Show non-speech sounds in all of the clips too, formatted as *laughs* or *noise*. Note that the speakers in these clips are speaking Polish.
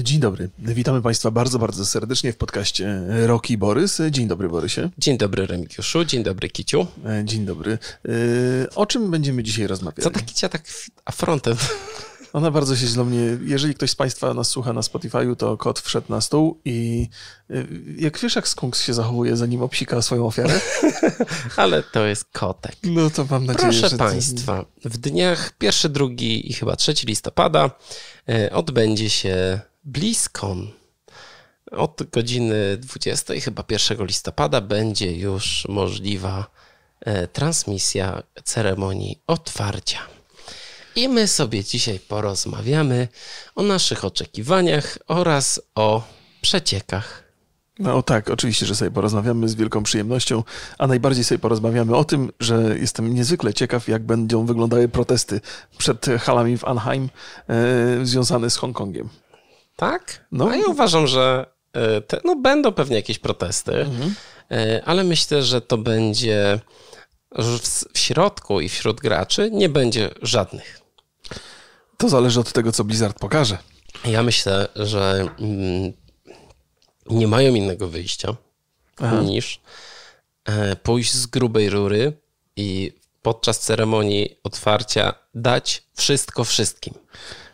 Dzień dobry. Witamy Państwa bardzo, bardzo serdecznie w podcaście Roki Borys. Dzień dobry, Borysie. Dzień dobry, Remigiuszu. Dzień dobry, Kiciu. Dzień dobry. O czym będziemy dzisiaj rozmawiać? Co ta Kicia tak afrontem? Ona bardzo się źle mnie. Jeżeli ktoś z Państwa nas słucha na Spotify'u, to kot wszedł na stół i jak wiesz, jak skunks się zachowuje, zanim obsika swoją ofiarę? *laughs* Ale to jest kotek. No to mam nadzieję, Proszę że... Państwa, w dniach 1, 2 i chyba 3 listopada odbędzie się BlizzCon. Od godziny 20, chyba 1 listopada, będzie już możliwa y, transmisja ceremonii otwarcia. I my sobie dzisiaj porozmawiamy o naszych oczekiwaniach oraz o przeciekach. No tak, oczywiście, że sobie porozmawiamy z wielką przyjemnością, a najbardziej sobie porozmawiamy o tym, że jestem niezwykle ciekaw, jak będą wyglądały protesty przed halami w Anaheim e, związane z Hongkongiem. Tak? No. A ja uważam, że e, te, no, będą pewnie jakieś protesty, mhm. e, ale myślę, że to będzie w, środku i wśród graczy nie będzie żadnych. To zależy od tego, co Blizzard pokaże. Ja myślę, że mm, nie mają innego wyjścia Aha. niż e, pójść z grubej rury i podczas ceremonii otwarcia dać wszystko wszystkim.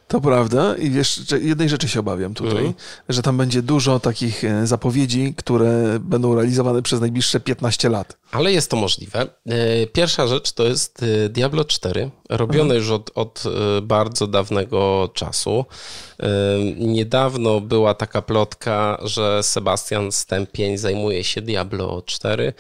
To prawda i wiesz, jednej rzeczy się obawiam tutaj, mm. że tam będzie dużo takich e, zapowiedzi, które będą realizowane przez najbliższe 15 lat. Ale jest to możliwe. E, pierwsza rzecz to jest e, Diablo 4, robione mhm. już od, od bardzo dawnego czasu. Niedawno była taka plotka, że Sebastian Stępień zajmuje się Diablo 4.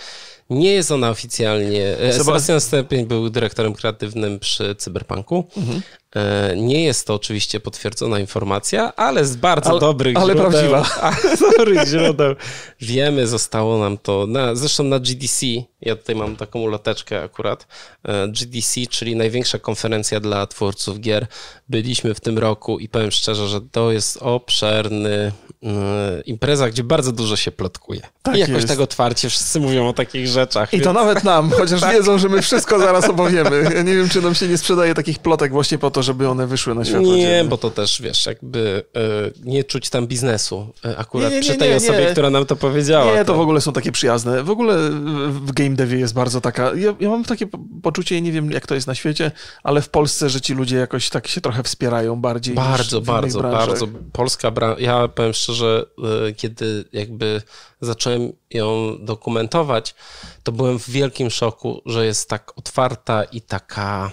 Nie jest ona oficjalnie. Sebastian Stępień był dyrektorem kreatywnym przy Cyberpunku. Mhm. E, nie jest to oczywiście potwierdzona informacja, ale z bardzo ale, dobrych ale źródeł. prawdziwa. *laughs* z dobrych źródeł. Wiemy, zostało nam to. Na, zresztą na GDC, ja tutaj mam taką uloteczkę akurat. E, GDC, czyli największa konferencja dla twórców gier. Byliśmy w tym roku i powiem szczerze, że to jest obszerny E, impreza, gdzie bardzo dużo się plotkuje. Tak I jakoś jest. tak otwarcie wszyscy mówią o takich rzeczach. I więc... to nawet nam, *laughs* chociaż tak. wiedzą, że my wszystko zaraz opowiemy. Ja nie wiem, czy nam się nie sprzedaje takich plotek właśnie po to, żeby one wyszły na światło Nie, dzienne. bo to też, wiesz, jakby y, nie czuć tam biznesu y, akurat nie, nie, przy tej osobie, która nam to powiedziała. Nie, to... to w ogóle są takie przyjazne. W ogóle w game devie jest bardzo taka... Ja, ja mam takie poczucie, nie wiem jak to jest na świecie, ale w Polsce, że ci ludzie jakoś tak się trochę wspierają bardziej Bardzo, bardzo, bardzo. Polska branża... Ja powiem szczerze, e, kiedy jakby zacząłem ją dokumentować, to byłem w wielkim szoku, że jest tak otwarta i taka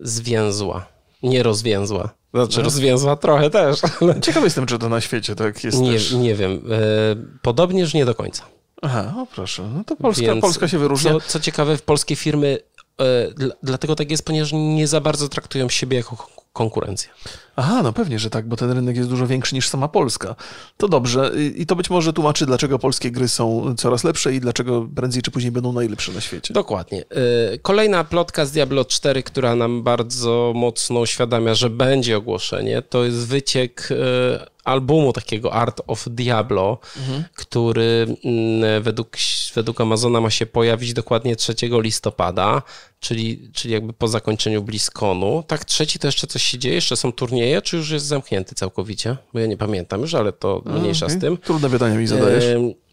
zwięzła, nie rozwięzła. Znaczy no. rozwięzła trochę też. *laughs* Ale... Ciekawy jestem, czy to na świecie tak jest Nie, też. nie wiem. E, podobnież nie do końca. Aha, o proszę. No to Polska, Więc Polska się wyróżnia. Co, co ciekawe, w polskie firmy e, dlatego tak jest, ponieważ nie za bardzo traktują siebie jako konkurencję. Aha, no pewnie, że tak, bo ten rynek jest dużo większy niż sama Polska. To dobrze i to być może tłumaczy, dlaczego polskie gry są coraz lepsze i dlaczego prędzej czy później będą najlepsze na świecie. Dokładnie. Y, kolejna plotka z Diablo 4, która nam bardzo mocno uświadamia, że będzie ogłoszenie, to jest wyciek y, albumu takiego Art of Diablo, mhm. który mm, według, według Amazona ma się pojawić dokładnie 3 listopada, czyli, czyli jakby po zakończeniu BlizzConu. Tak, trzeci to jeszcze coś się dzieje, jeszcze są turnieje, czy już jest zamknięty całkowicie? Bo ja nie pamiętam już, ale to mniejsza okay. z tym. Trudne pytanie mi zadajesz. E,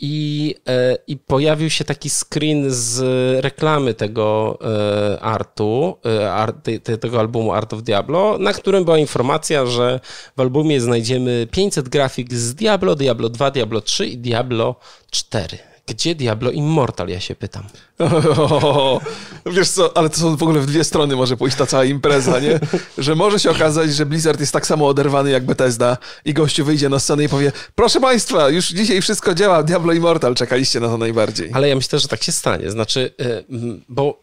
I pojawił się taki screen z reklamy tego e, artu, e, art, tego albumu Art of Diablo, na którym była informacja, że w albumie znajdziemy 500 grafik z Diablo, Diablo 2, Diablo 3 i Diablo 4. Gdzie Diablo Immortal, ja się pytam. O, *laughs* wiesz co, ale to są w ogóle w dwie strony może pójść ta cała impreza, nie? *laughs* Że może się okazać, że Blizzard jest tak samo oderwany jak Bethesda i gościu wyjdzie na scenę i powie proszę państwa, już dzisiaj wszystko działa, Diablo Immortal, czekaliście na to najbardziej. Ale ja myślę, że tak się stanie, znaczy, e, bo,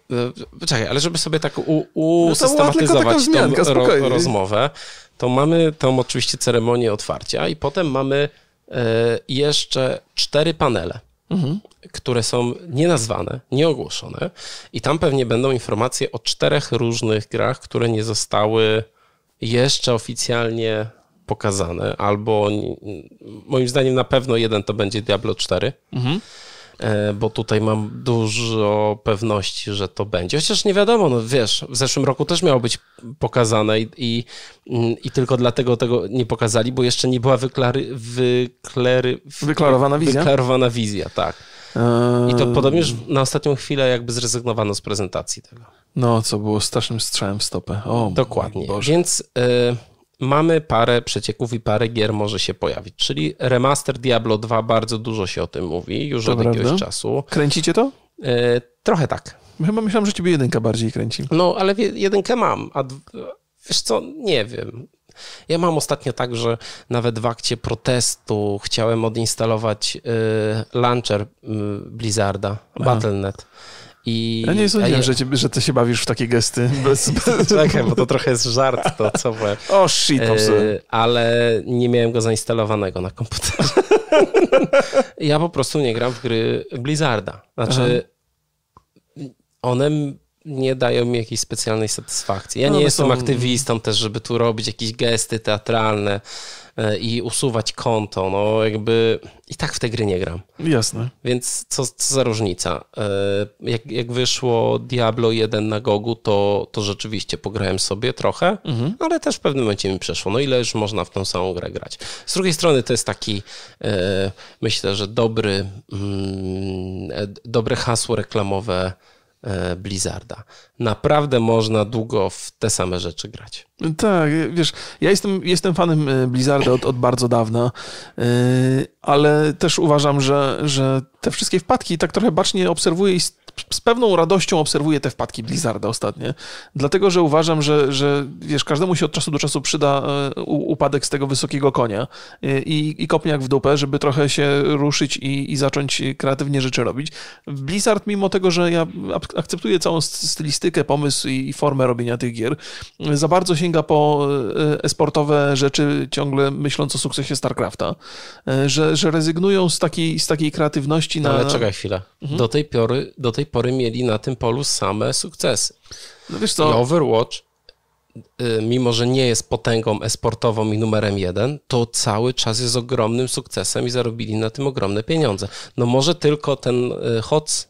e, czekaj, ale żeby sobie tak usystematyzować no tą ro, rozmowę, to mamy tą oczywiście ceremonię otwarcia i potem mamy e, jeszcze cztery panele mhm. które są nienazwane, nieogłoszone i tam pewnie będą informacje o czterech różnych grach, które nie zostały jeszcze oficjalnie pokazane, albo moim zdaniem na pewno jeden to będzie Diablo 4. Mhm. E, bo tutaj mam dużo pewności, że to będzie. Chociaż nie wiadomo, no wiesz, w zeszłym roku też miało być pokazane i, i, i tylko dlatego tego nie pokazali, bo jeszcze nie była wyklary, wyklary, wyklarowana wizja. Wyklarowana wizja, tak. I to podobnież na ostatnią chwilę jakby zrezygnowano z prezentacji tego. No, co było strasznym strzałem w stopę. O, Dokładnie. Więc y, mamy parę przecieków i parę gier może się pojawić. Czyli remaster Diablo 2, bardzo dużo się o tym mówi już to od prawda? jakiegoś czasu. Kręcicie to? Y, trochę tak. Chyba myślałem, że ciebie jedynka bardziej kręci. No, ale jedynkę mam, a wiesz co, nie wiem. Ja mam ostatnio tak, że nawet w akcie protestu chciałem odinstalować y, launcher y, Blizzarda, Battle.net. I, ja nie sądziłem, ja... że, że ty się bawisz w takie gesty. *laughs* Bez... *laughs* Czekaj, bo to trochę jest żart, to co powiem. *laughs* O, shit, e, Ale nie miałem go zainstalowanego na komputerze. ja po prostu nie gram w gry Blizzarda. Znaczy, Aha. one nie dają mi jakiejś specjalnej satysfakcji. Ja no, nie jestem są... aktywistą też, żeby tu robić jakieś gesty teatralne i usuwać konto. No jakby i tak w te gry nie gram. Jasne. Więc co, co za różnica. E, jak, jak wyszło Diablo 1 na Gogu, to, to rzeczywiście pograłem sobie trochę, mhm. ale też w pewnym momencie mi przeszło. No ile już można w tą samą grę grać. Z drugiej strony to jest taki, e, myślę, że dobry, mm, dobre hasło reklamowe E, Blizzarda. Naprawdę można długo w te same rzeczy grać. Tak, wiesz, ja jestem, jestem fanem e, Blizzarda od, od bardzo dawna, e, ale też uważam, że, że te wszystkie wpadki tak trochę bacznie obserwuję i z pewną radością obserwuję te wpadki Blizzarda ostatnie, dlatego że uważam, że, że wiesz, każdemu się od czasu do czasu przyda e, upadek z tego wysokiego konia e, i, i kopniak w dupę, żeby trochę się ruszyć i, i zacząć kreatywnie rzeczy robić. Blizzard, mimo tego, że ja akceptuję całą stylistykę, pomysł i formę robienia tych gier, za bardzo sięga po e, esportowe rzeczy, ciągle myśląc o sukcesie StarCrafta, że, że rezygnują z takiej, z takiej kreatywności na... Ale czekaj chwilę. Mhm. Do tej pory, do tej pory mieli na tym polu same sukcesy. No wiesz co? I Overwatch, y, mimo że nie jest potęgą esportową i numerem jeden, to cały czas jest ogromnym sukcesem i zarobili na tym ogromne pieniądze. No może tylko ten y, Mhm,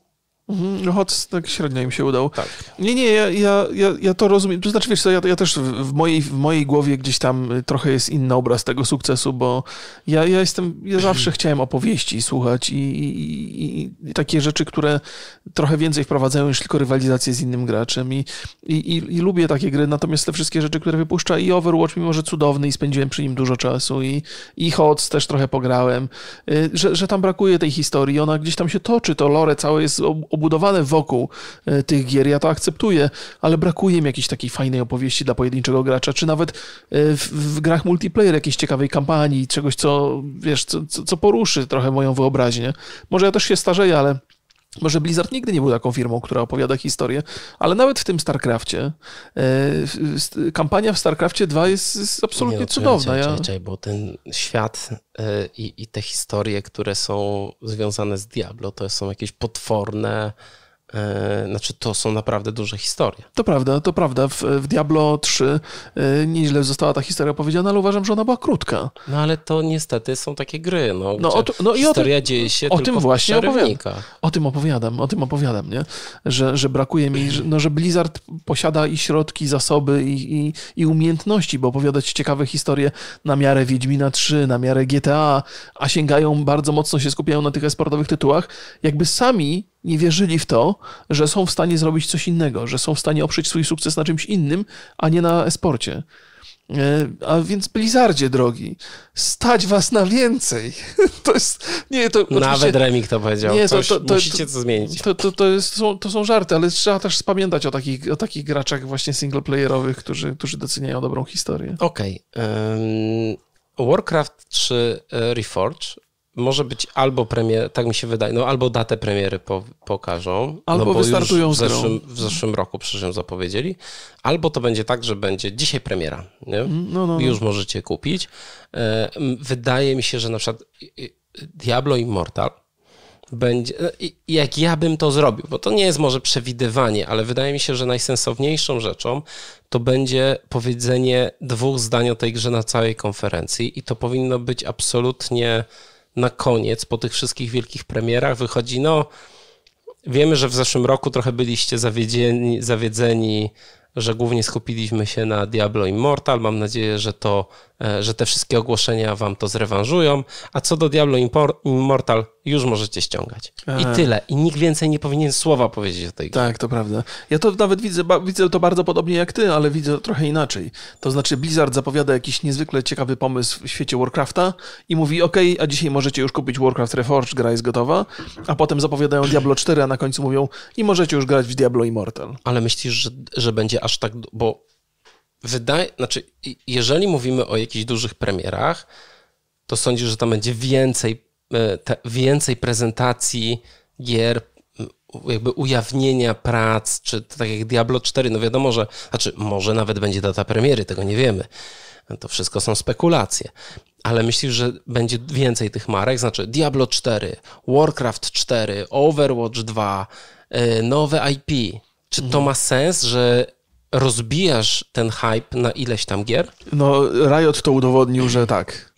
no tak średnio im się udał. Tak. Nie, nie, ja, ja, ja, ja to rozumiem. To znaczy, wiesz co, ja, ja też w mojej, w mojej głowie gdzieś tam trochę jest inny obraz tego sukcesu, bo ja, ja jestem, ja zawsze *clears throat* chciałem opowieści słuchać i, i, i, takie rzeczy, które trochę więcej wprowadzają niż tylko rywalizację z innym graczem i, i, i, lubię takie gry, natomiast te wszystkie rzeczy, które wypuszcza i Overwatch, mimo że cudowny i spędziłem przy nim dużo czasu i, i HOTS też trochę pograłem, y, że, że tam brakuje tej historii, ona gdzieś tam się toczy, to lore całe jest obudowane wokół e, tych gier, ja to akceptuję, ale brakuje mi jakiejś takiej fajnej opowieści dla pojedynczego gracza, czy nawet e, w, w grach multiplayer jakiejś ciekawej kampanii, czegoś, co, wiesz, co, co poruszy trochę moją wyobraźnię. Może ja też się starzeję, ale może Blizzard nigdy nie był taką firmą, która opowiada historię, ale nawet w tym StarCraftie, e, kampania w StarCraftie 2 jest, jest absolutnie nie, no, cudowna. Czekaj, czekaj, czekaj, bo ten świat e, i, i te historie, które są związane z Diablo, to są jakieś potworne znaczy, to są naprawdę duże historie. To prawda, to prawda. W, w Diablo 3 e, nieźle została ta historia opowiedziana, ale uważam, że ona była krótka. No ale to niestety są takie gry, no, no, o, no i historia dzieje się o tym właśnie opowiadam. O tym opowiadam, o tym opowiadam, nie? Że, że brakuje mi, że, no, że Blizzard posiada i środki, zasoby i, i, i umiejętności, bo opowiadać ciekawe historie na miarę Wiedźmina 3, na miarę GTA, a sięgają bardzo mocno, się skupiają na tych esportowych tytułach, jakby sami nie wierzyli w to, że są w stanie zrobić coś innego, że są w stanie oprzeć swój sukces na czymś innym, a nie na esporcie. E, a więc Blizzardzie, drogi, stać was na więcej. *laughs* To jest. Nie, to. Nawet Remik to powiedział. Nie, to, to, to, musicie to, zmienić. To, to, to, jest, są, to są żarty, ale trzeba też pamiętać o takich, o takich graczach właśnie singleplayerowych, którzy, którzy doceniają dobrą historię. Okej. Okay. Um, Warcraft 3 e, Reforged może być albo premier, tak mi się wydaje, no albo datę premiery po, pokażą. Albo no wystartują w zeszłym, w zeszłym roku przecież ją zapowiedzieli. Albo to będzie tak, że będzie dzisiaj premiera. Nie? Mm, no, no, no. Już możecie kupić. E, wydaje mi się, że na przykład Diablo Immortal będzie, e, jak ja bym to zrobił, bo to nie jest może przewidywanie, ale wydaje mi się, że najsensowniejszą rzeczą to będzie powiedzenie dwóch zdań o tej grze na całej konferencji i to powinno być absolutnie na koniec, po tych wszystkich wielkich premierach, wychodzi, no, wiemy, że w zeszłym roku trochę byliście zawiedzeni, zawiedzeni że głównie skupiliśmy się na Diablo Immortal. Mam nadzieję, że, to, że te wszystkie ogłoszenia wam to zrewanżują. A co do Diablo Immortal, już możecie ściągać. I tyle. I nikt więcej nie powinien słowa powiedzieć o tej grze. Tak, to prawda. Ja to nawet widzę, widzę to bardzo podobnie jak ty, ale widzę to trochę inaczej. To znaczy Blizzard zapowiada jakiś niezwykle ciekawy pomysł w świecie Warcrafta i mówi, ok, a dzisiaj możecie już kupić Warcraft Reforged, gra jest gotowa, a potem zapowiadają Diablo 4, a na końcu mówią i możecie już grać w Diablo Immortal. Ale myślisz, że, że będzie aż tak, bo wydaje, znaczy jeżeli mówimy o jakichś dużych premierach, to sądzisz, że tam będzie więcej E, te, więcej prezentacji gier, jakby ujawnienia prac, czy tak jak Diablo 4, no wiadomo, że, znaczy może nawet będzie data premiery, tego nie wiemy. To wszystko są spekulacje. Ale myślisz, że będzie więcej tych marek? Znaczy Diablo 4, Warcraft 4, Overwatch 2, e, nowe IP. Czy to ma sens, że rozbijasz ten hype na ileś tam gier? No, Riot to udowodnił, że tak.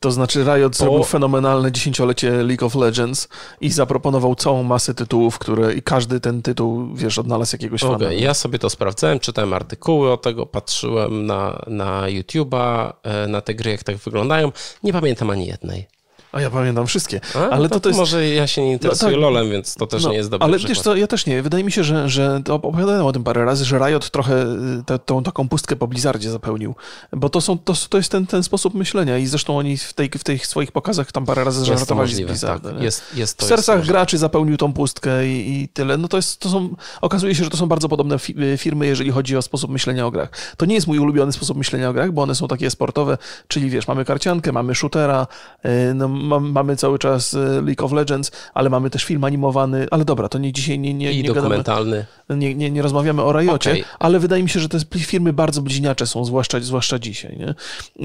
To znaczy Riot zrobił fenomenalne dziesięciolecie League of Legends i zaproponował całą masę tytułów, które i każdy ten tytuł, wiesz, odnalazł jakiegoś okay, fana. Ja sobie to sprawdzałem, czytałem artykuły o tego, patrzyłem na, na YouTube'a, e, na te gry, jak tak wyglądają. Nie pamiętam ani jednej. A ja pamiętam wszystkie. A, ale to, to, jest... Może ja się nie interesuję no, tak. LoLem, więc to też no, nie jest dobre Ale przykład. wiesz co, ja też nie. Wydaje mi się, że, że to opowiadałem o tym parę razy, że Riot trochę y, te, tą taką pustkę po Blizzardzie zapełnił. Bo to, są, to, to jest ten, ten sposób myślenia i zresztą oni w, tej, w tych swoich pokazach tam parę razy żartowali z Blizzardem. Tak. Jest, jest to, w sercach jest graczy zapełnił tą pustkę i, i, tyle. No to jest, to są, okazuje się, że to są bardzo podobne y, firmy, jeżeli chodzi o sposób myślenia o grach. To nie jest mój ulubiony sposób myślenia o grach, bo one są takie sportowe, czyli wiesz, mamy karciankę, mamy shootera, y, mamy cały czas e, League of Legends, ale mamy też film animowany, ale dobra, to nie dzisiaj nie nie, I nie dokumentalny. Gadamy, nie, nie, nie rozmawiamy o Riocie, okay. ale wydaje mi się, że te firmy bardzo bliźniacze są, zwłaszcza, zwłaszcza dzisiaj. Nie?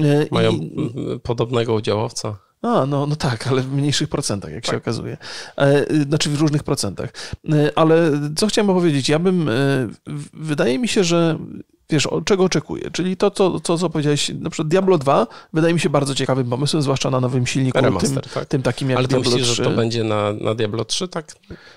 E, Mają I, podobnego udziałowca. A, no, no tak, ale w mniejszych procentach, jak tak. się okazuje. E, znaczy w różnych procentach. Ale co chciałem powiedzieć? Ja bym, wydaje mi się, że wiesz, czego oczekuję. Czyli to, co, co, co powiedziałeś, na przykład Diablo 2 wydaje mi się bardzo ciekawym pomysłem, zwłaszcza na nowym silniku, Remaster, tym, tak. tym takim jak Ale Diablo myślisz, 3. że to będzie na, na Diablo 3, tak?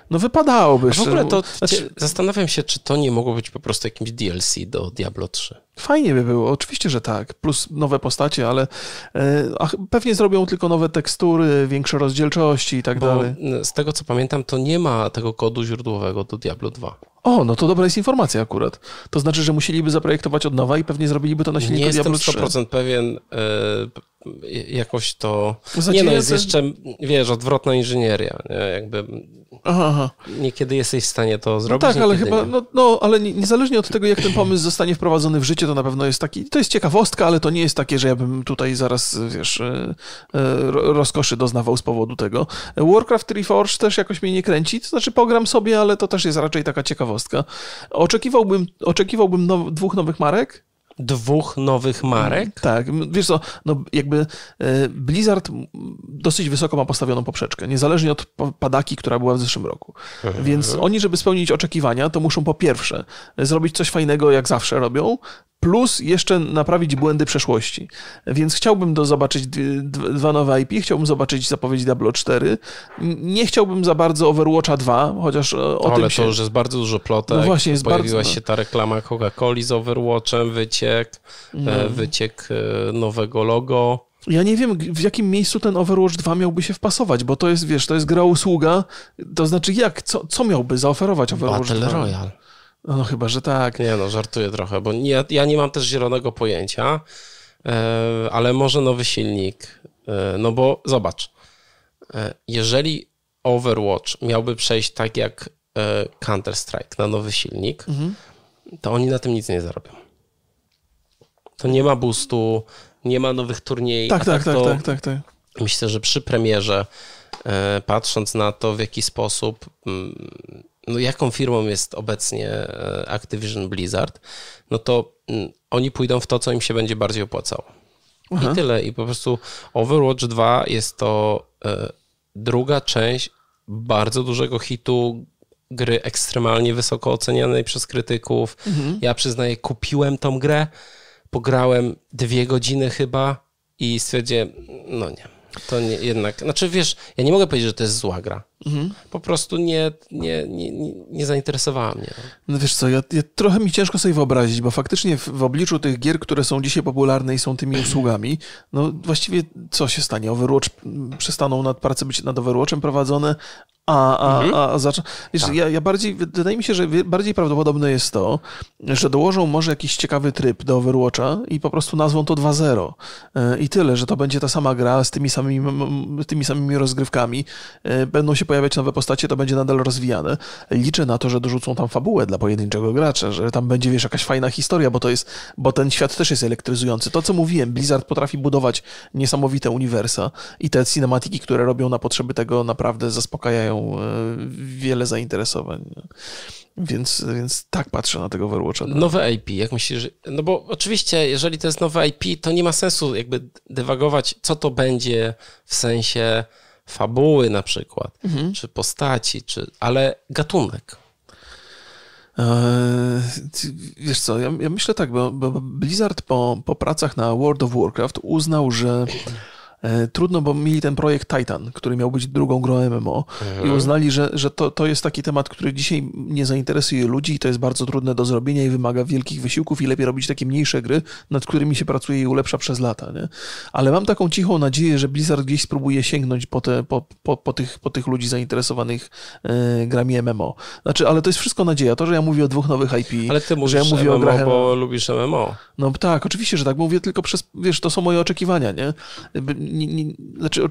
No wypadałoby. A w ogóle to znaczy... zastanawiam się, czy to nie mogło być po prostu jakimś DLC do Diablo 3. Fajnie by było, oczywiście, że tak. Plus nowe postacie, ale e, pewnie zrobią tylko nowe tekstury, większe rozdzielczości i tak Bo dalej. Z tego co pamiętam, to nie ma tego kodu źródłowego do Diablo 2. O, no to dobra jest informacja akurat. To znaczy, że musieliby zaprojektować od nowa i pewnie zrobiliby to na silniku Diablo 3. Nie jestem 100% pewien, e, jakoś to... Nie no, jest jeszcze, wiesz, odwrotna inżynieria. Nie? Jakby aha, aha. Niekiedy jesteś w stanie to no zrobić. No tak, ale chyba, no, no, ale niezależnie od tego, jak ten pomysł zostanie wprowadzony w życie, to na pewno jest taki, to jest ciekawostka, ale to nie jest takie, że ja bym tutaj zaraz, wiesz, e, e, rozkoszy doznawał z powodu tego. Warcraft Reforged też jakoś mnie nie kręci, to znaczy pogram sobie, ale to też jest raczej taka ciekawostka. Oczekiwałbym, oczekiwałbym now, dwóch nowych marek, dwóch nowych marek? Mm, tak, wiesz co, no jakby e, Blizzard dosyć wysoko ma postawioną poprzeczkę, niezależnie od padaki, która była w zeszłym roku. Mhm. Więc oni, żeby spełnić oczekiwania, to muszą po pierwsze zrobić coś fajnego, jak zawsze robią, plus jeszcze naprawić błędy przeszłości. Więc chciałbym do zobaczyć dwa nowe IP, chciałbym zobaczyć zapowiedź Diablo 4. Nie chciałbym za bardzo Overwatcha 2, chociaż o Ale tym to się... już jest bardzo dużo plotek. No właśnie, jest Pojawiła bardzo... się ta reklama Coca-Coli z Overwatchem, wyciek, e, no. wyciek e, nowego logo. Ja nie wiem, w jakim miejscu ten Overwatch 2 miałby się wpasować, bo to jest, wiesz, to jest gra usługa, to znaczy jak, co, co miałby zaoferować Overwatch Battle 2? Royale. No chyba, że tak. Nie no, żartuję trochę, bo nie, ja nie mam też zielonego pojęcia, e, ale może nowy silnik. E, no bo zobacz, e, jeżeli Overwatch miałby przejść tak jak Counter-Strike na nowy silnik, mhm. to oni na tym nic nie zarobią. To nie ma boostu, nie ma nowych turniejów. Tak, tak, tak, tak, tak, tak. Myślę, że przy premierze, patrząc na to, w jaki sposób mm, no jaką firmą jest obecnie e, Activision Blizzard, no to mm, oni pójdą w to, co im się będzie bardziej opłacało. Aha. I tyle. I po prostu Overwatch 2 jest to e, druga część bardzo dużego hitu gry ekstremalnie wysoko ocenianej przez krytyków. Mhm. Ja przyznaję, kupiłem tą grę, pograłem dwie godziny chyba i stwierdziłem, no nie To nie, jednak, znaczy wiesz, ja nie mogę powiedzieć, że to jest zła gra. Po prostu nie, nie, nie, nie, zainteresowała mnie. no. No wiesz co, ja, ja, trochę mi ciężko sobie wyobrazić, bo faktycznie w, w obliczu tych gier, które są dzisiaj popularne i są tymi *clears throat* usługami, no właściwie co się stanie? Overwatch, przestaną nad prace być nad Overwatchem prowadzone, a, a, a, a zaczą... Wiesz, ja, ja bardziej, wydaje mi się, że bardziej prawdopodobne jest to, że dołożą może jakiś ciekawy tryb do Overwatcha i po prostu nazwą to 2.0 E, i tyle, że to będzie ta sama gra z tymi samymi, tymi samymi rozgrywkami, E, będą się pojawiać nowe postacie, to będzie nadal rozwijane. Liczę na to, że dorzucą tam fabułę dla pojedynczego gracza, że tam będzie, wiesz, jakaś fajna historia, bo to jest, bo ten świat też jest elektryzujący. To, co mówiłem, Blizzard potrafi budować niesamowite uniwersa i te cinematiki, które robią na potrzeby tego, naprawdę zaspokajają e, wiele zainteresowań. Więc, więc tak patrzę na tego Overwatcha. No. Nowe IP, jak myślisz? No bo oczywiście, jeżeli to jest nowe IP, to nie ma sensu jakby dywagować, co to będzie w sensie fabuły na przykład, czy postaci, czy, ale gatunek. Ty- wiesz co, ja, ja myślę tak, bo, bo Blizzard po, po pracach na World of Warcraft uznał, że e, trudno, bo mieli ten projekt Titan, który miał być drugą grą MMO i uznali, że, że to, to jest taki temat, który dzisiaj nie zainteresuje ludzi i to jest bardzo trudne do zrobienia i wymaga wielkich wysiłków i lepiej robić takie mniejsze gry, nad którymi się pracuje i ulepsza przez lata, nie? Ale mam taką cichą nadzieję, że Blizzard gdzieś spróbuje sięgnąć po, te, po, po, po, tych, po tych ludzi zainteresowanych e, grami MMO. Znaczy, ale to jest wszystko nadzieja. To, że ja mówię o dwóch nowych IP, Ale ty mówisz że ja mówię o MMO, grach bo lubisz MMO. no tak, oczywiście, że tak. Mówię tylko przez, wiesz, to są moje oczekiwania, nie? Nie, nie znaczy,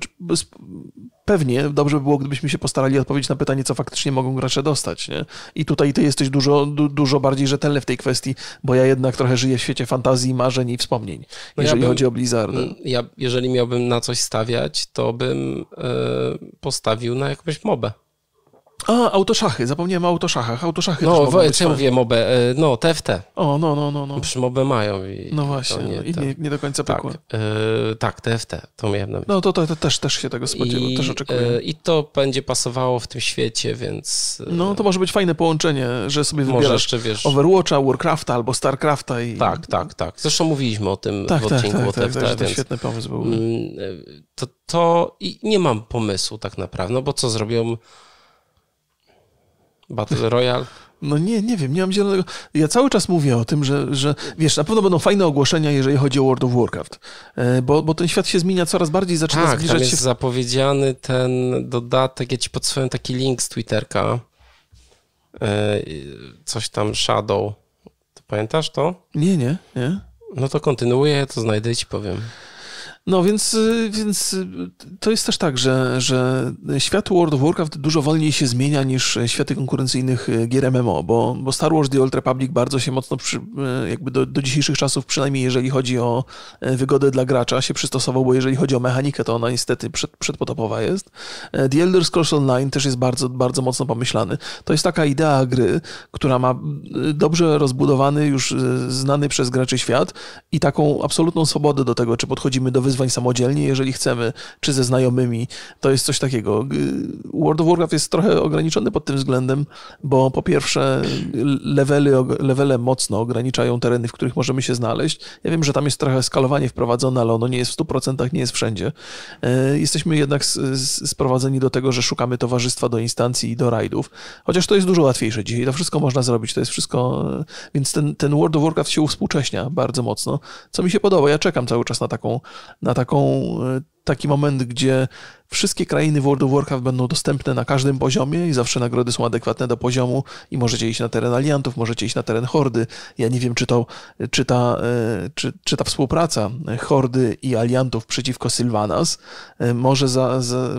pewnie dobrze by było, gdybyśmy się postarali odpowiedzieć na pytanie, co faktycznie mogą gracze dostać, nie? I tutaj ty jesteś dużo, du, dużo bardziej rzetelny w tej kwestii, bo ja jednak trochę żyję w świecie fantazji, marzeń i wspomnień, No ja jeżeli bym- chodzi o Blizzard. Ja, jeżeli miałbym na coś stawiać, to bym e, postawił na jakąś mobę. A, autoszachy, zapomniałem o autoszachach. Autoszachy też No, mogą wo- być co ja mówię, mobę? No, TFT. O, no, no, no, no. Przy mobę mają. I No właśnie, nie, no, i to- nie, nie do końca tak, pykło. e, tak, TFT, to miałem na myśli. No to, to, to też, też się tego spodziewam, też oczekuję. e, I to będzie pasowało w tym świecie, więc e, No to może być fajne połączenie, że sobie może wybierasz jeszcze wiesz. Overwatcha, Warcrafta albo Starcrafta i... Tak, tak, tak. Zresztą mówiliśmy o tym Tak, w tak, odcinku tak, o tak, TFT, tak, więc świetny pomysł był. mm, to, to i nie mam pomysłu tak naprawdę, no bo co zrobią Battle Royale? No nie, nie wiem, nie mam zielonego... Ja cały czas mówię o tym, że, że wiesz, na pewno będą fajne ogłoszenia, jeżeli chodzi o World of Warcraft, E, bo, bo ten świat się zmienia coraz bardziej, zaczyna Tak, tam zbliżać jest się... zapowiedziany ten dodatek, ja ci podsłałem taki link z Twitterka, E, coś tam Shadow, pamiętasz to? Nie, nie, nie. No to kontynuuję, ja to znajdę i ci powiem. No więc, y, więc y, to jest też tak, że, że świat World of Warcraft dużo wolniej się zmienia niż światy konkurencyjnych y, gier MMO, bo, bo Star Wars The Old Republic bardzo się mocno przy, jakby do, do dzisiejszych czasów, przynajmniej jeżeli chodzi o wygodę dla gracza, się przystosował, bo jeżeli chodzi o mechanikę, to ona niestety przed, przedpotopowa jest. The Elder Scrolls Online też jest bardzo, bardzo mocno pomyślany. To jest taka idea gry, która ma dobrze rozbudowany, już znany przez graczy świat i taką absolutną swobodę do tego, czy podchodzimy do wyzwań samodzielnie, jeżeli chcemy, czy ze znajomymi. To jest coś takiego. G- World of Warcraft jest trochę ograniczony pod tym względem, bo po pierwsze levely, levele mocno ograniczają tereny, w których możemy się znaleźć. Ja wiem, że tam jest trochę skalowanie wprowadzone, ale ono nie jest w 100%, nie jest wszędzie. E, Jesteśmy jednak sprowadzeni do tego, że szukamy towarzystwa do instancji i do rajdów, chociaż to jest dużo łatwiejsze dzisiaj. To wszystko można zrobić, to jest wszystko... e, Więc ten, ten World of Warcraft się uwspółcześnia bardzo mocno, co mi się podoba. Ja czekam cały czas na taką, na taką, e, taki moment, gdzie wszystkie krainy World of Warcraft będą dostępne na każdym poziomie i zawsze nagrody są adekwatne do poziomu i możecie iść na teren aliantów, możecie iść na teren hordy. Ja nie wiem, czy to, czy ta, e, czy, czy ta współpraca hordy i aliantów przeciwko Sylvanas e, może, za, za,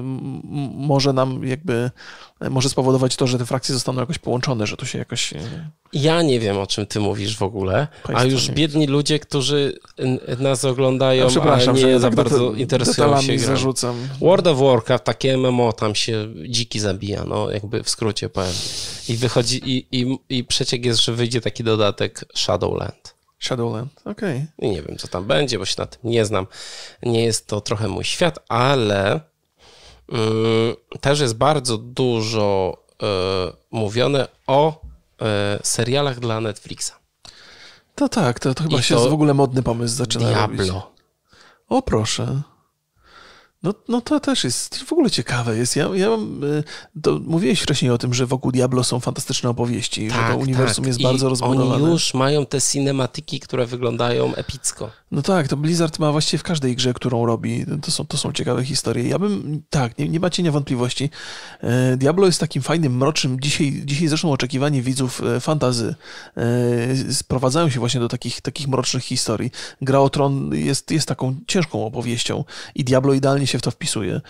może nam jakby, e, może spowodować to, że te frakcje zostaną jakoś połączone, że to się jakoś... Ja nie wiem, o czym ty mówisz w ogóle, a Państwo już nie biedni ludzie, którzy nas oglądają, Ja przepraszam, a że nie za tak bardzo interesują się grą. zarzucam. World of Warcraft, takie MMO, tam się dziki zabija, no jakby w skrócie powiem. I wychodzi, i, i, i przeciek jest, że wyjdzie taki dodatek Shadowland. Shadowland, okej. I nie wiem, co tam będzie, bo się na tym nie znam. Nie jest to trochę mój świat, ale mm, też jest bardzo dużo e, mówione o e, serialach dla Netflixa. To tak, to, to chyba I się to w ogóle modny pomysł zaczyna robić. Diablo. O proszę. No, no to też jest w ogóle ciekawe. Jest. Ja, ja mam, y, to mówiłeś wcześniej o tym, że wokół Diablo są fantastyczne opowieści, tak, że to uniwersum tak. jest I bardzo rozbudowane. Oni już mają te cinematyki, które wyglądają epicko. No tak, to Blizzard ma właściwie w każdej grze, którą robi. To są, to są ciekawe historie. Ja bym, tak, nie, nie ma cienia wątpliwości. E, Diablo jest takim fajnym, mrocznym. Dzisiaj, dzisiaj zresztą oczekiwanie widzów e, fantazy sprowadzają się właśnie do takich, takich mrocznych historii. Gra o Tron jest, jest taką ciężką opowieścią i Diablo idealnie się w to wpisuje.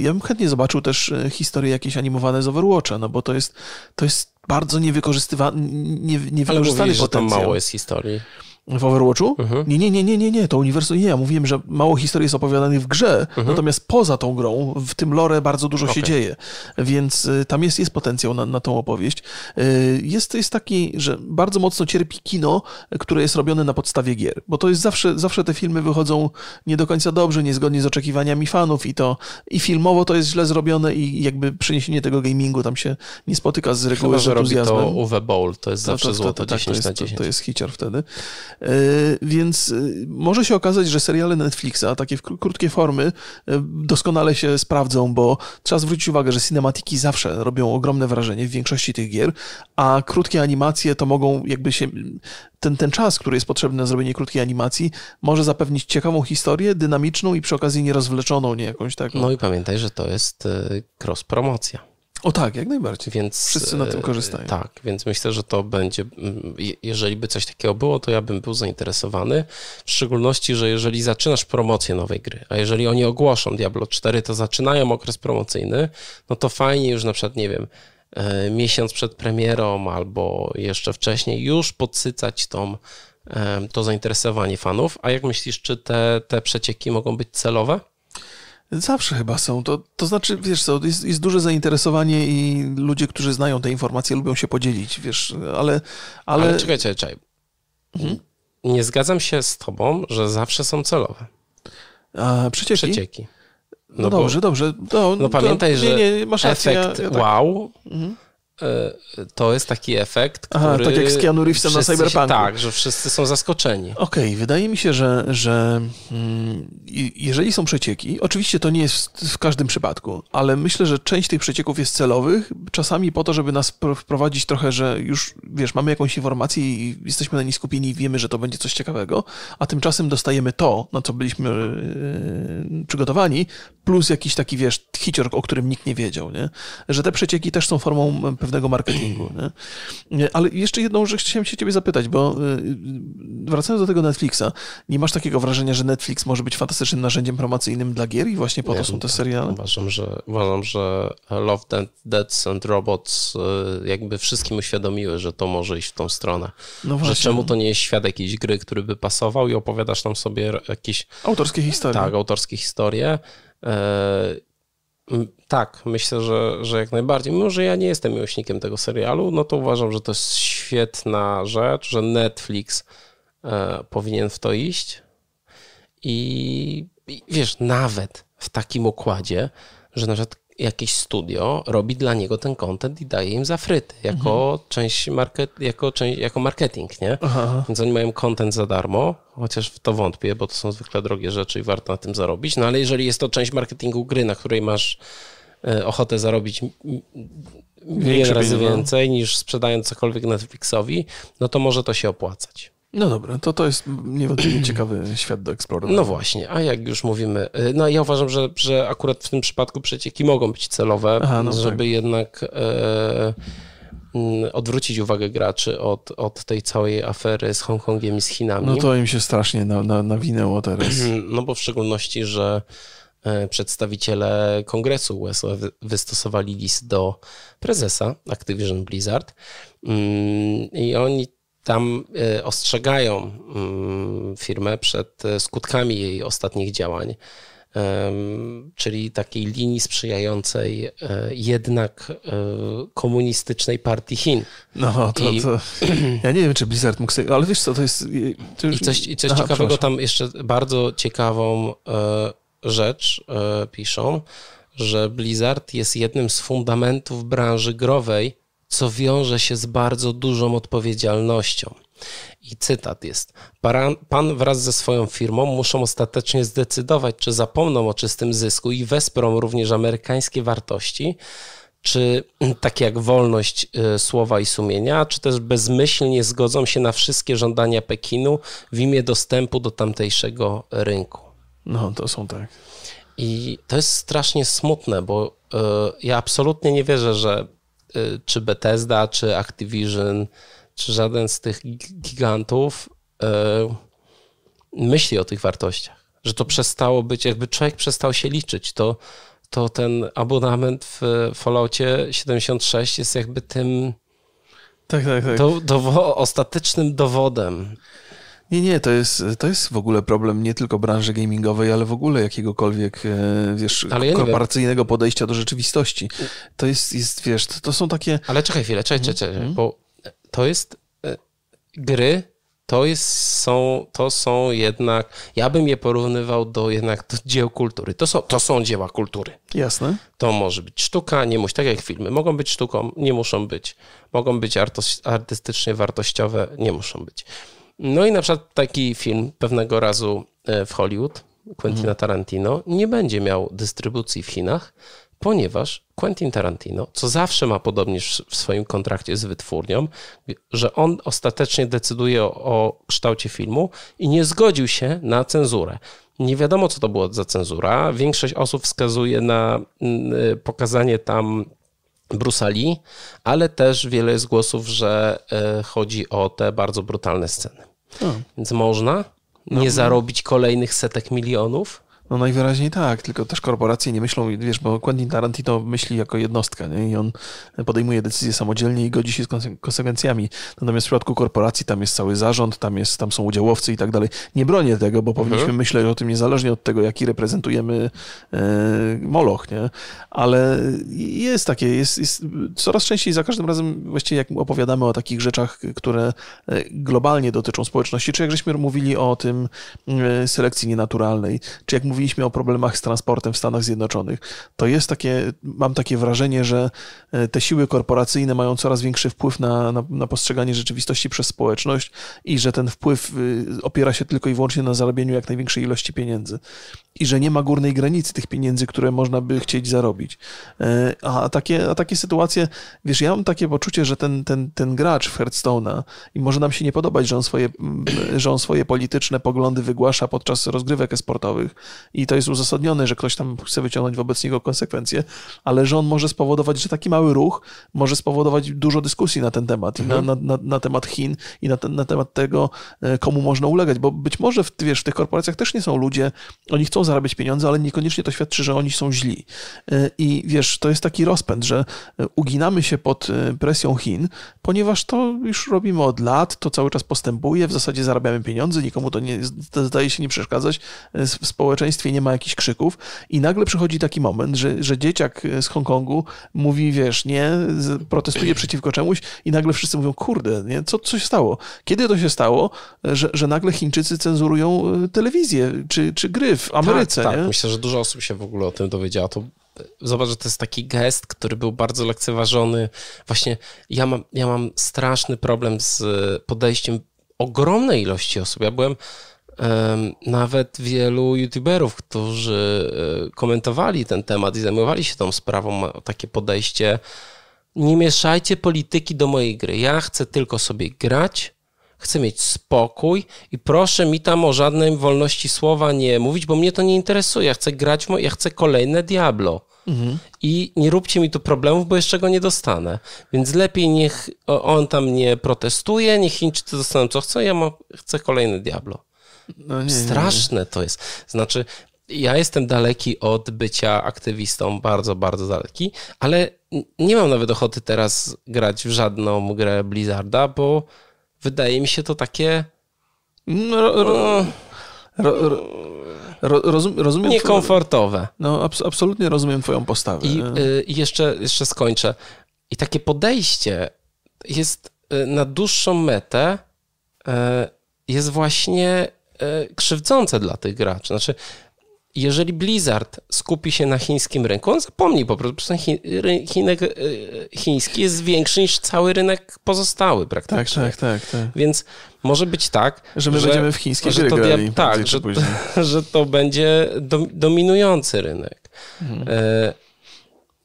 Ja bym chętnie zobaczył też historie jakieś animowane z Overwatcha, no bo to jest, to jest bardzo niewykorzystywany, nie, niewykorzystany Ale mówisz, potencjał. Że tam mało jest historii. W Overwatchu? Mhm. Nie, nie, nie, nie, nie, nie, to uniwersum nie. Ja mówiłem, że mało historii jest opowiadanych w grze, mhm. natomiast poza tą grą, w tym lore bardzo dużo okay. się dzieje, więc y, tam jest, jest potencjał na, na tą opowieść. Y, jest, jest taki, że bardzo mocno cierpi kino, które jest robione na podstawie gier, bo to jest zawsze, zawsze te filmy wychodzą nie do końca dobrze, niezgodnie z oczekiwaniami fanów i to i filmowo to jest źle zrobione i jakby przeniesienie tego gamingu tam się nie spotyka z reguły Chyba, że robi to Uwe Bowl, to jest zawsze to, to, to, złoto tak, 10 to jest, na 10. To, to jest wtedy. E, więc e, może się okazać, że seriale Netflixa, takie krótkie formy, e, doskonale się sprawdzą, bo trzeba zwrócić uwagę, że cinematiki zawsze robią ogromne wrażenie w większości tych gier, a krótkie animacje to mogą jakby się. Ten, ten czas, który jest potrzebny na zrobienie krótkiej animacji, może zapewnić ciekawą historię, dynamiczną i przy okazji nierozwleczoną, nie jakąś taką. No i pamiętaj, że to jest cross-promocja. O tak, jak najbardziej. Więc, Wszyscy na tym e, korzystają. Tak, więc myślę, że to będzie, jeżeli by coś takiego było, to ja bym był zainteresowany. W szczególności, że jeżeli zaczynasz promocję nowej gry, a jeżeli oni ogłoszą Diablo 4, to zaczynają okres promocyjny, no to fajnie już na przykład, nie wiem, e, miesiąc przed premierą albo jeszcze wcześniej już podsycać tą, e, to zainteresowanie fanów. A jak myślisz, czy te, te przecieki mogą być celowe? Zawsze chyba są. To, to znaczy, wiesz co, jest, jest duże zainteresowanie i ludzie, którzy znają te informacje, lubią się podzielić, wiesz, ale... Ale, ale czekaj, czekaj, czekaj. Mhm. Nie zgadzam się z tobą, że zawsze są celowe. A, przecieki? Przecieki. No, no dobrze, bo, dobrze. No, no pamiętaj, to, że nie, nie, rację, efekt ja, ja tak... wow mhm. E, to jest taki efekt, który... Aha, tak jak z Keanu Reevesem na Cyberpunku. Tak, że wszyscy są zaskoczeni. Okej, okay, wydaje mi się, że, że mm, jeżeli są przecieki, oczywiście to nie jest w każdym przypadku, ale myślę, że część tych przecieków jest celowych, czasami po to, żeby nas wprowadzić trochę, że już, wiesz, mamy jakąś informację i jesteśmy na niej skupieni i wiemy, że to będzie coś ciekawego, a tymczasem dostajemy to, na co byliśmy yy, przygotowani, plus jakiś taki, wiesz, hicior, o którym nikt nie wiedział, nie? Że te przecieki też są formą pewnego marketingu. Nie? Ale jeszcze jedną rzecz chciałem się ciebie zapytać, bo y, wracając do tego Netflixa, nie masz takiego wrażenia, że Netflix może być fantastycznym narzędziem promocyjnym dla gier i właśnie po nie, to są te seriale? Uważam, że, uważam, że Love, Death and Robots y, jakby wszystkim uświadomiły, że to może iść w tą stronę. No że czemu to nie jest świat jakiejś gry, który by pasował i opowiadasz tam sobie jakieś... Autorskie historie. Tak, autorskie historie. E, tak, myślę, że, że jak najbardziej. Mimo, że ja nie jestem miłośnikiem tego serialu, no to uważam, że to jest świetna rzecz, że Netflix e, powinien w to iść. I, I wiesz, nawet w takim układzie, że na przykład jakieś studio robi dla niego ten content i daje im za fryty, jako mhm. część market, jako, część, jako marketing, nie? Aha. Więc oni mają content za darmo, chociaż w to wątpię, bo to są zwykle drogie rzeczy i warto na tym zarobić, no ale jeżeli jest to część marketingu gry, na której masz e, ochotę zarobić milion razy no. więcej niż sprzedając cokolwiek Netflixowi, no to może to się opłacać. No dobra, to to jest niewątpliwie *clears throat* ciekawy świat do eksplorowania. No właśnie, a jak już mówimy, y, no ja uważam, że, że akurat w tym przypadku przecieki mogą być celowe, Aha, no żeby tak. jednak e, odwrócić uwagę graczy od, od tej całej afery z Hongkongiem i z Chinami. No to im się strasznie na, na, nawinęło teraz. *clears throat* No bo w szczególności, że e, przedstawiciele kongresu USA wystosowali list do prezesa Activision Blizzard mm, i oni tam e, ostrzegają mm, firmę przed e, skutkami jej ostatnich działań, czyli takiej linii sprzyjającej e, jednak komunistycznej partii Chin. No, to, I, to *clears throat* ja nie wiem, czy Blizzard mógł sobie, ale wiesz co, to jest... To już... I coś, i coś Aha, ciekawego, tam jeszcze bardzo ciekawą rzecz piszą, że Blizzard jest jednym z fundamentów branży growej, co wiąże się z bardzo dużą odpowiedzialnością. I cytat jest: Pan, wraz ze swoją firmą muszą ostatecznie zdecydować, czy zapomną o czystym zysku i wesprą również amerykańskie wartości, czy *clears throat* takie jak wolność y, słowa i sumienia, czy też bezmyślnie zgodzą się na wszystkie żądania Pekinu w imię dostępu do tamtejszego rynku. No, to są tak. I to jest strasznie smutne, bo y, ja absolutnie nie wierzę, że czy Bethesda, czy Activision, czy żaden z tych gigantów myśli o tych wartościach. Że to przestało być, jakby człowiek przestał się liczyć, to to ten abonament w Falloutie 76 jest jakby tym tak, tak, tak. Do, do, ostatecznym dowodem. Nie, nie, to jest, to jest w ogóle problem nie tylko branży gamingowej, ale w ogóle jakiegokolwiek, e, wiesz, ja korporacyjnego podejścia do rzeczywistości. To jest, jest wiesz, to, to są takie... Ale czekaj chwilę, czekaj, czekaj, czekaj mm. bo to jest e, gry to, jest, są, to są jednak, ja bym je porównywał do jednak do dzieł kultury. To są, to są dzieła kultury. Jasne. To może być sztuka, nie musi, tak jak filmy. Mogą być sztuką, nie muszą być. Mogą być artystycznie wartościowe, nie muszą być. No i na przykład taki film pewnego razu e, w Hollywood, Quentina mhm. Tarantino, nie będzie miał dystrybucji w Chinach, ponieważ Quentin Tarantino, co zawsze ma podobnie w swoim kontrakcie z wytwórnią, że on ostatecznie decyduje o, o kształcie filmu i nie zgodził się na cenzurę. Nie wiadomo, co to było za cenzura. Większość osób wskazuje na mm, y, pokazanie tam Brusali, ale też wiele jest głosów, że y, chodzi o te bardzo brutalne sceny. Więc można nie no, zarobić kolejnych setek milionów, no najwyraźniej tak, tylko też korporacje nie myślą, wiesz, bo Quentin Tarantino myśli jako jednostka nie? i on podejmuje decyzje samodzielnie i godzi się z konsekwencjami. Natomiast w przypadku korporacji tam jest cały zarząd, tam, jest, tam są udziałowcy i tak dalej. Nie bronię tego, bo powinniśmy mhm. myśleć o tym niezależnie od tego, jaki reprezentujemy e, Moloch, nie? Ale jest takie, jest, jest coraz częściej, za każdym razem właściwie jak opowiadamy o takich rzeczach, które e, globalnie dotyczą społeczności, czy jak żeśmy mówili o tym e, selekcji nienaturalnej, czy jak mówiliśmy o problemach z transportem w Stanach Zjednoczonych, to jest takie, mam takie wrażenie, że e, te siły korporacyjne mają coraz większy wpływ na, na, na postrzeganie rzeczywistości przez społeczność i że ten wpływ y, opiera się tylko i wyłącznie na zarabianiu jak największej ilości pieniędzy i że nie ma górnej granicy tych pieniędzy, które można by chcieć zarobić. E, a takie, a takie sytuacje, wiesz, ja mam takie poczucie, że ten, ten, ten gracz w Hearthstone'a i może nam się nie podobać, że on, swoje, że on swoje polityczne poglądy wygłasza podczas rozgrywek esportowych i to jest uzasadnione, że ktoś tam chce wyciągnąć wobec niego konsekwencje, ale że on może spowodować, że taki mały ruch może spowodować dużo dyskusji na ten temat, mhm. na, na, na, temat Chin i na, ten, na temat tego, e, komu można ulegać, bo być może w, wiesz, w tych korporacjach też nie są ludzie, oni chcą zarabiać pieniądze, ale niekoniecznie to świadczy, że oni są źli. E, I wiesz, to jest taki rozpęd, że e, uginamy się pod presją Chin, ponieważ to już robimy od lat, to cały czas postępuje, w zasadzie zarabiamy pieniądze, nikomu to nie, zdaje się nie przeszkadzać, w społeczeństwie nie ma jakichś krzyków i nagle przychodzi taki moment, że, że dzieciak z Hongkongu mówi, wiesz, nie, protestuje *clears throat* przeciwko czemuś i nagle wszyscy mówią, kurde, nie, co, co się stało? Kiedy to się stało, że, że nagle Chińczycy cenzurują telewizję czy, czy gry w Ameryce? Ameryce. Tak, nie? myślę, że dużo osób się w ogóle o tym dowiedziało. To zobacz, że to jest taki gest, który był bardzo lekceważony. Właśnie ja mam, ja mam straszny problem z podejściem ogromnej ilości osób. Ja byłem nawet wielu youtuberów, którzy e, komentowali ten temat i zajmowali się tą sprawą, takie podejście nie mieszajcie polityki do mojej gry. Ja chcę tylko sobie grać, chcę mieć spokój i proszę mi tam o żadnej wolności słowa nie mówić, bo mnie to nie interesuje. Ja chcę grać, ja chcę kolejne Diablo. Mhm. I nie róbcie mi tu problemów, bo jeszcze go nie dostanę. Więc lepiej niech on tam nie protestuje, niech Chińczycy dostaną co chcą, ja chcę kolejne Diablo. No nie, Straszne nie. to jest. Znaczy, ja jestem daleki od bycia aktywistą, bardzo, bardzo daleki, ale nie mam nawet ochoty teraz grać w żadną grę Blizzarda, bo wydaje mi się to takie. No, ro, ro, ro, rozum, rozumiem. Niekomfortowe. No, abs, absolutnie rozumiem Twoją postawę. I, y, jeszcze, jeszcze skończę. I takie podejście jest y, na dłuższą metę, y, jest właśnie krzywdzące dla tych graczy. Znaczy, jeżeli Blizzard skupi się na chińskim rynku, on zapomni po prostu, że chi, rynek chiński jest większy niż cały rynek pozostały praktycznie. Tak, tak, tak. tak. Więc może być tak, że my że, będziemy w chińskie że to grali. Tak, że, *laughs* że to będzie dominujący rynek. Mhm. E,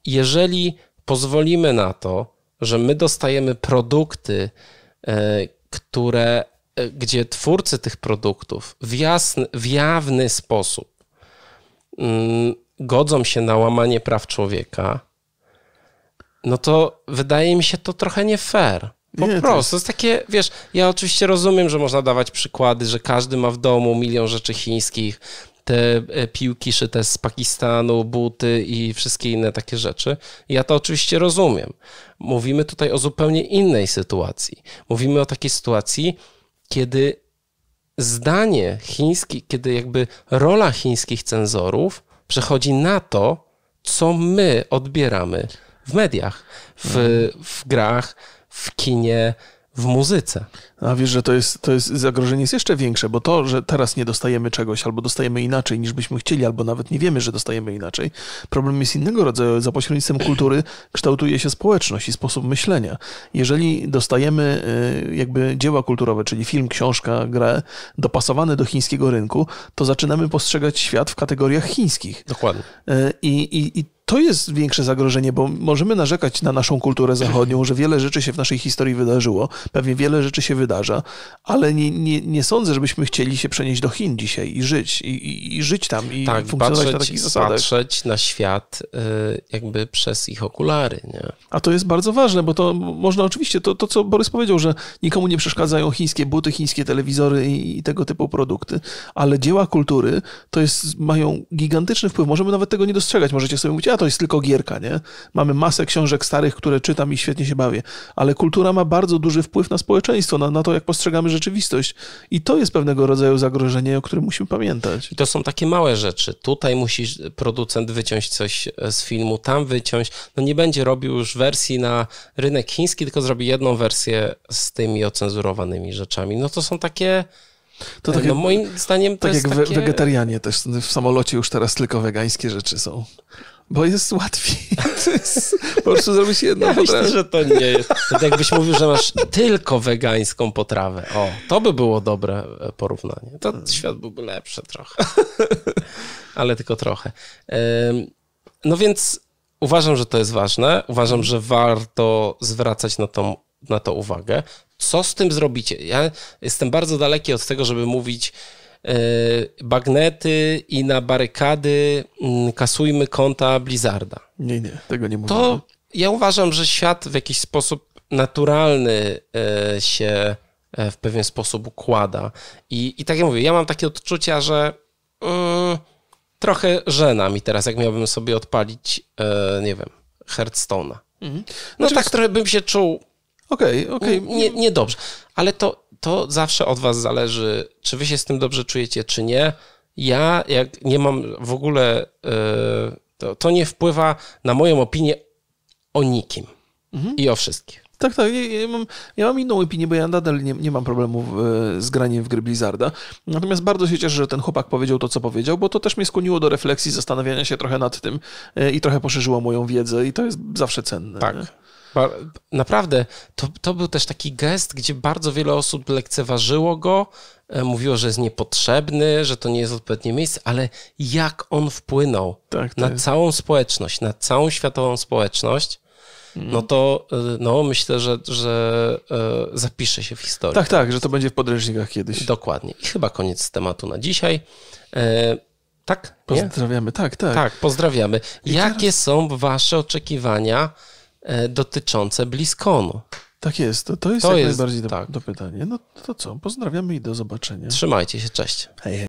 jeżeli pozwolimy na to, że my dostajemy produkty, e, które, e, gdzie twórcy tych produktów w, jasny, w jawny sposób mm, godzą się na łamanie praw człowieka, no to wydaje mi się to trochę nie fair. Po nie, prostu. To jest... to jest takie, wiesz, ja oczywiście rozumiem, że można dawać przykłady, że każdy ma w domu milion rzeczy chińskich, te e, piłki szyte z Pakistanu, buty i wszystkie inne takie rzeczy. Ja to oczywiście rozumiem. Mówimy tutaj o zupełnie innej sytuacji. Mówimy o takiej sytuacji, kiedy zdanie chińskich, kiedy jakby rola chińskich cenzorów przechodzi na to, co my odbieramy w mediach, w, w grach, w kinie, w muzyce. A wiesz, że to jest, to jest zagrożenie jest jeszcze większe, bo to, że teraz nie dostajemy czegoś, albo dostajemy inaczej niż byśmy chcieli, albo nawet nie wiemy, że dostajemy inaczej. Problem jest innego rodzaju. Za pośrednictwem kultury kształtuje się społeczność i sposób myślenia. Jeżeli dostajemy y, jakby dzieła kulturowe, czyli film, książka, grę, dopasowane do chińskiego rynku, to zaczynamy postrzegać świat w kategoriach chińskich. Dokładnie. Y, I, i, i to jest większe zagrożenie, bo możemy narzekać na naszą kulturę zachodnią, że wiele rzeczy się w naszej historii wydarzyło, pewnie wiele rzeczy się wydarza, ale nie, nie, nie sądzę, żebyśmy chcieli się przenieść do Chin dzisiaj i żyć, i, i, i żyć tam, i tak, funkcjonować patrzeć, na takich zasadach. patrzeć na świat y, jakby przez ich okulary. Nie? A to jest bardzo ważne, bo to można oczywiście, to, to co Borys powiedział, że nikomu nie przeszkadzają chińskie buty, chińskie telewizory i, i tego typu produkty, ale dzieła kultury to jest, mają gigantyczny wpływ. Możemy nawet tego nie dostrzegać. Możecie sobie mówić, a to jest tylko gierka, nie? Mamy masę książek starych, które czytam i świetnie się bawię, ale kultura ma bardzo duży wpływ na społeczeństwo, na, na to, jak postrzegamy rzeczywistość. I to jest pewnego rodzaju zagrożenie, o którym musimy pamiętać. I to są takie małe rzeczy. Tutaj musi producent wyciąć coś z filmu, tam wyciąć. No nie będzie robił już wersji na rynek chiński, tylko zrobi jedną wersję z tymi ocenzurowanymi rzeczami. No to są takie... To tak no jak, moim zdaniem to tak jest jak takie... wegetarianie też w samolocie już teraz tylko wegańskie rzeczy są bo jest łatwiej. *laughs* Jest, po prostu zrobić jedną ja potrawę. Myślę, że to nie jest. To jakbyś mówił, że masz tylko wegańską potrawę. O, to by było dobre e, porównanie. To świat byłby lepszy trochę. *laughs* Ale tylko trochę. No więc uważam, że to jest ważne. Uważam, że warto zwracać na to, na to uwagę. Co z tym zrobicie? Ja jestem bardzo daleki od tego, żeby mówić bagnety i na barykady mm, kasujmy konta Blizzarda. Nie, nie, tego nie mówię. To ja uważam, że świat w jakiś sposób naturalny e, się e, w pewien sposób układa. I, i tak jak mówię, ja mam takie odczucia, że mm, trochę żena mi teraz, jak miałbym sobie odpalić, nie wiem, Hearthstone'a. Mhm. No znaczy, tak trochę bym się czuł Okej, okay, okej. Okay. Nie, niedobrze. Ale to to zawsze od was zależy, czy wy się z tym dobrze czujecie, czy nie. Ja, jak nie mam w ogóle, e, to, to nie wpływa na moją opinię o nikim mhm. i o wszystkich. Tak, tak. Ja, ja, mam, ja mam inną opinię, bo ja nadal nie, nie mam problemu e, z graniem w gry Blizzarda. Natomiast bardzo się cieszę, że ten chłopak powiedział to, co powiedział, bo to też mnie skłoniło do refleksji, zastanawiania się trochę nad tym e, i trochę poszerzyło moją wiedzę i to jest zawsze cenne. Tak. Nie? Naprawdę, to, to był też taki gest, gdzie bardzo wiele osób lekceważyło go, e, mówiło, że jest niepotrzebny, że to nie jest odpowiednie miejsce, ale jak on wpłynął tak, na jest. całą społeczność, na całą światową społeczność, mm. no to e, no, myślę, że, że e, zapisze się w historii. Tak, tak, że to będzie w podręcznikach kiedyś. Dokładnie. I chyba koniec tematu na dzisiaj. tak? Pozdrawiamy, nie? tak, tak. Tak, pozdrawiamy. I Jakie teraz... są Wasze oczekiwania? E, dotyczące Bliskonu. Tak jest, to, to jest to jak jest, najbardziej do, tak. do pytania. No to co, pozdrawiamy i do zobaczenia. Trzymajcie się, cześć. Hej, hej.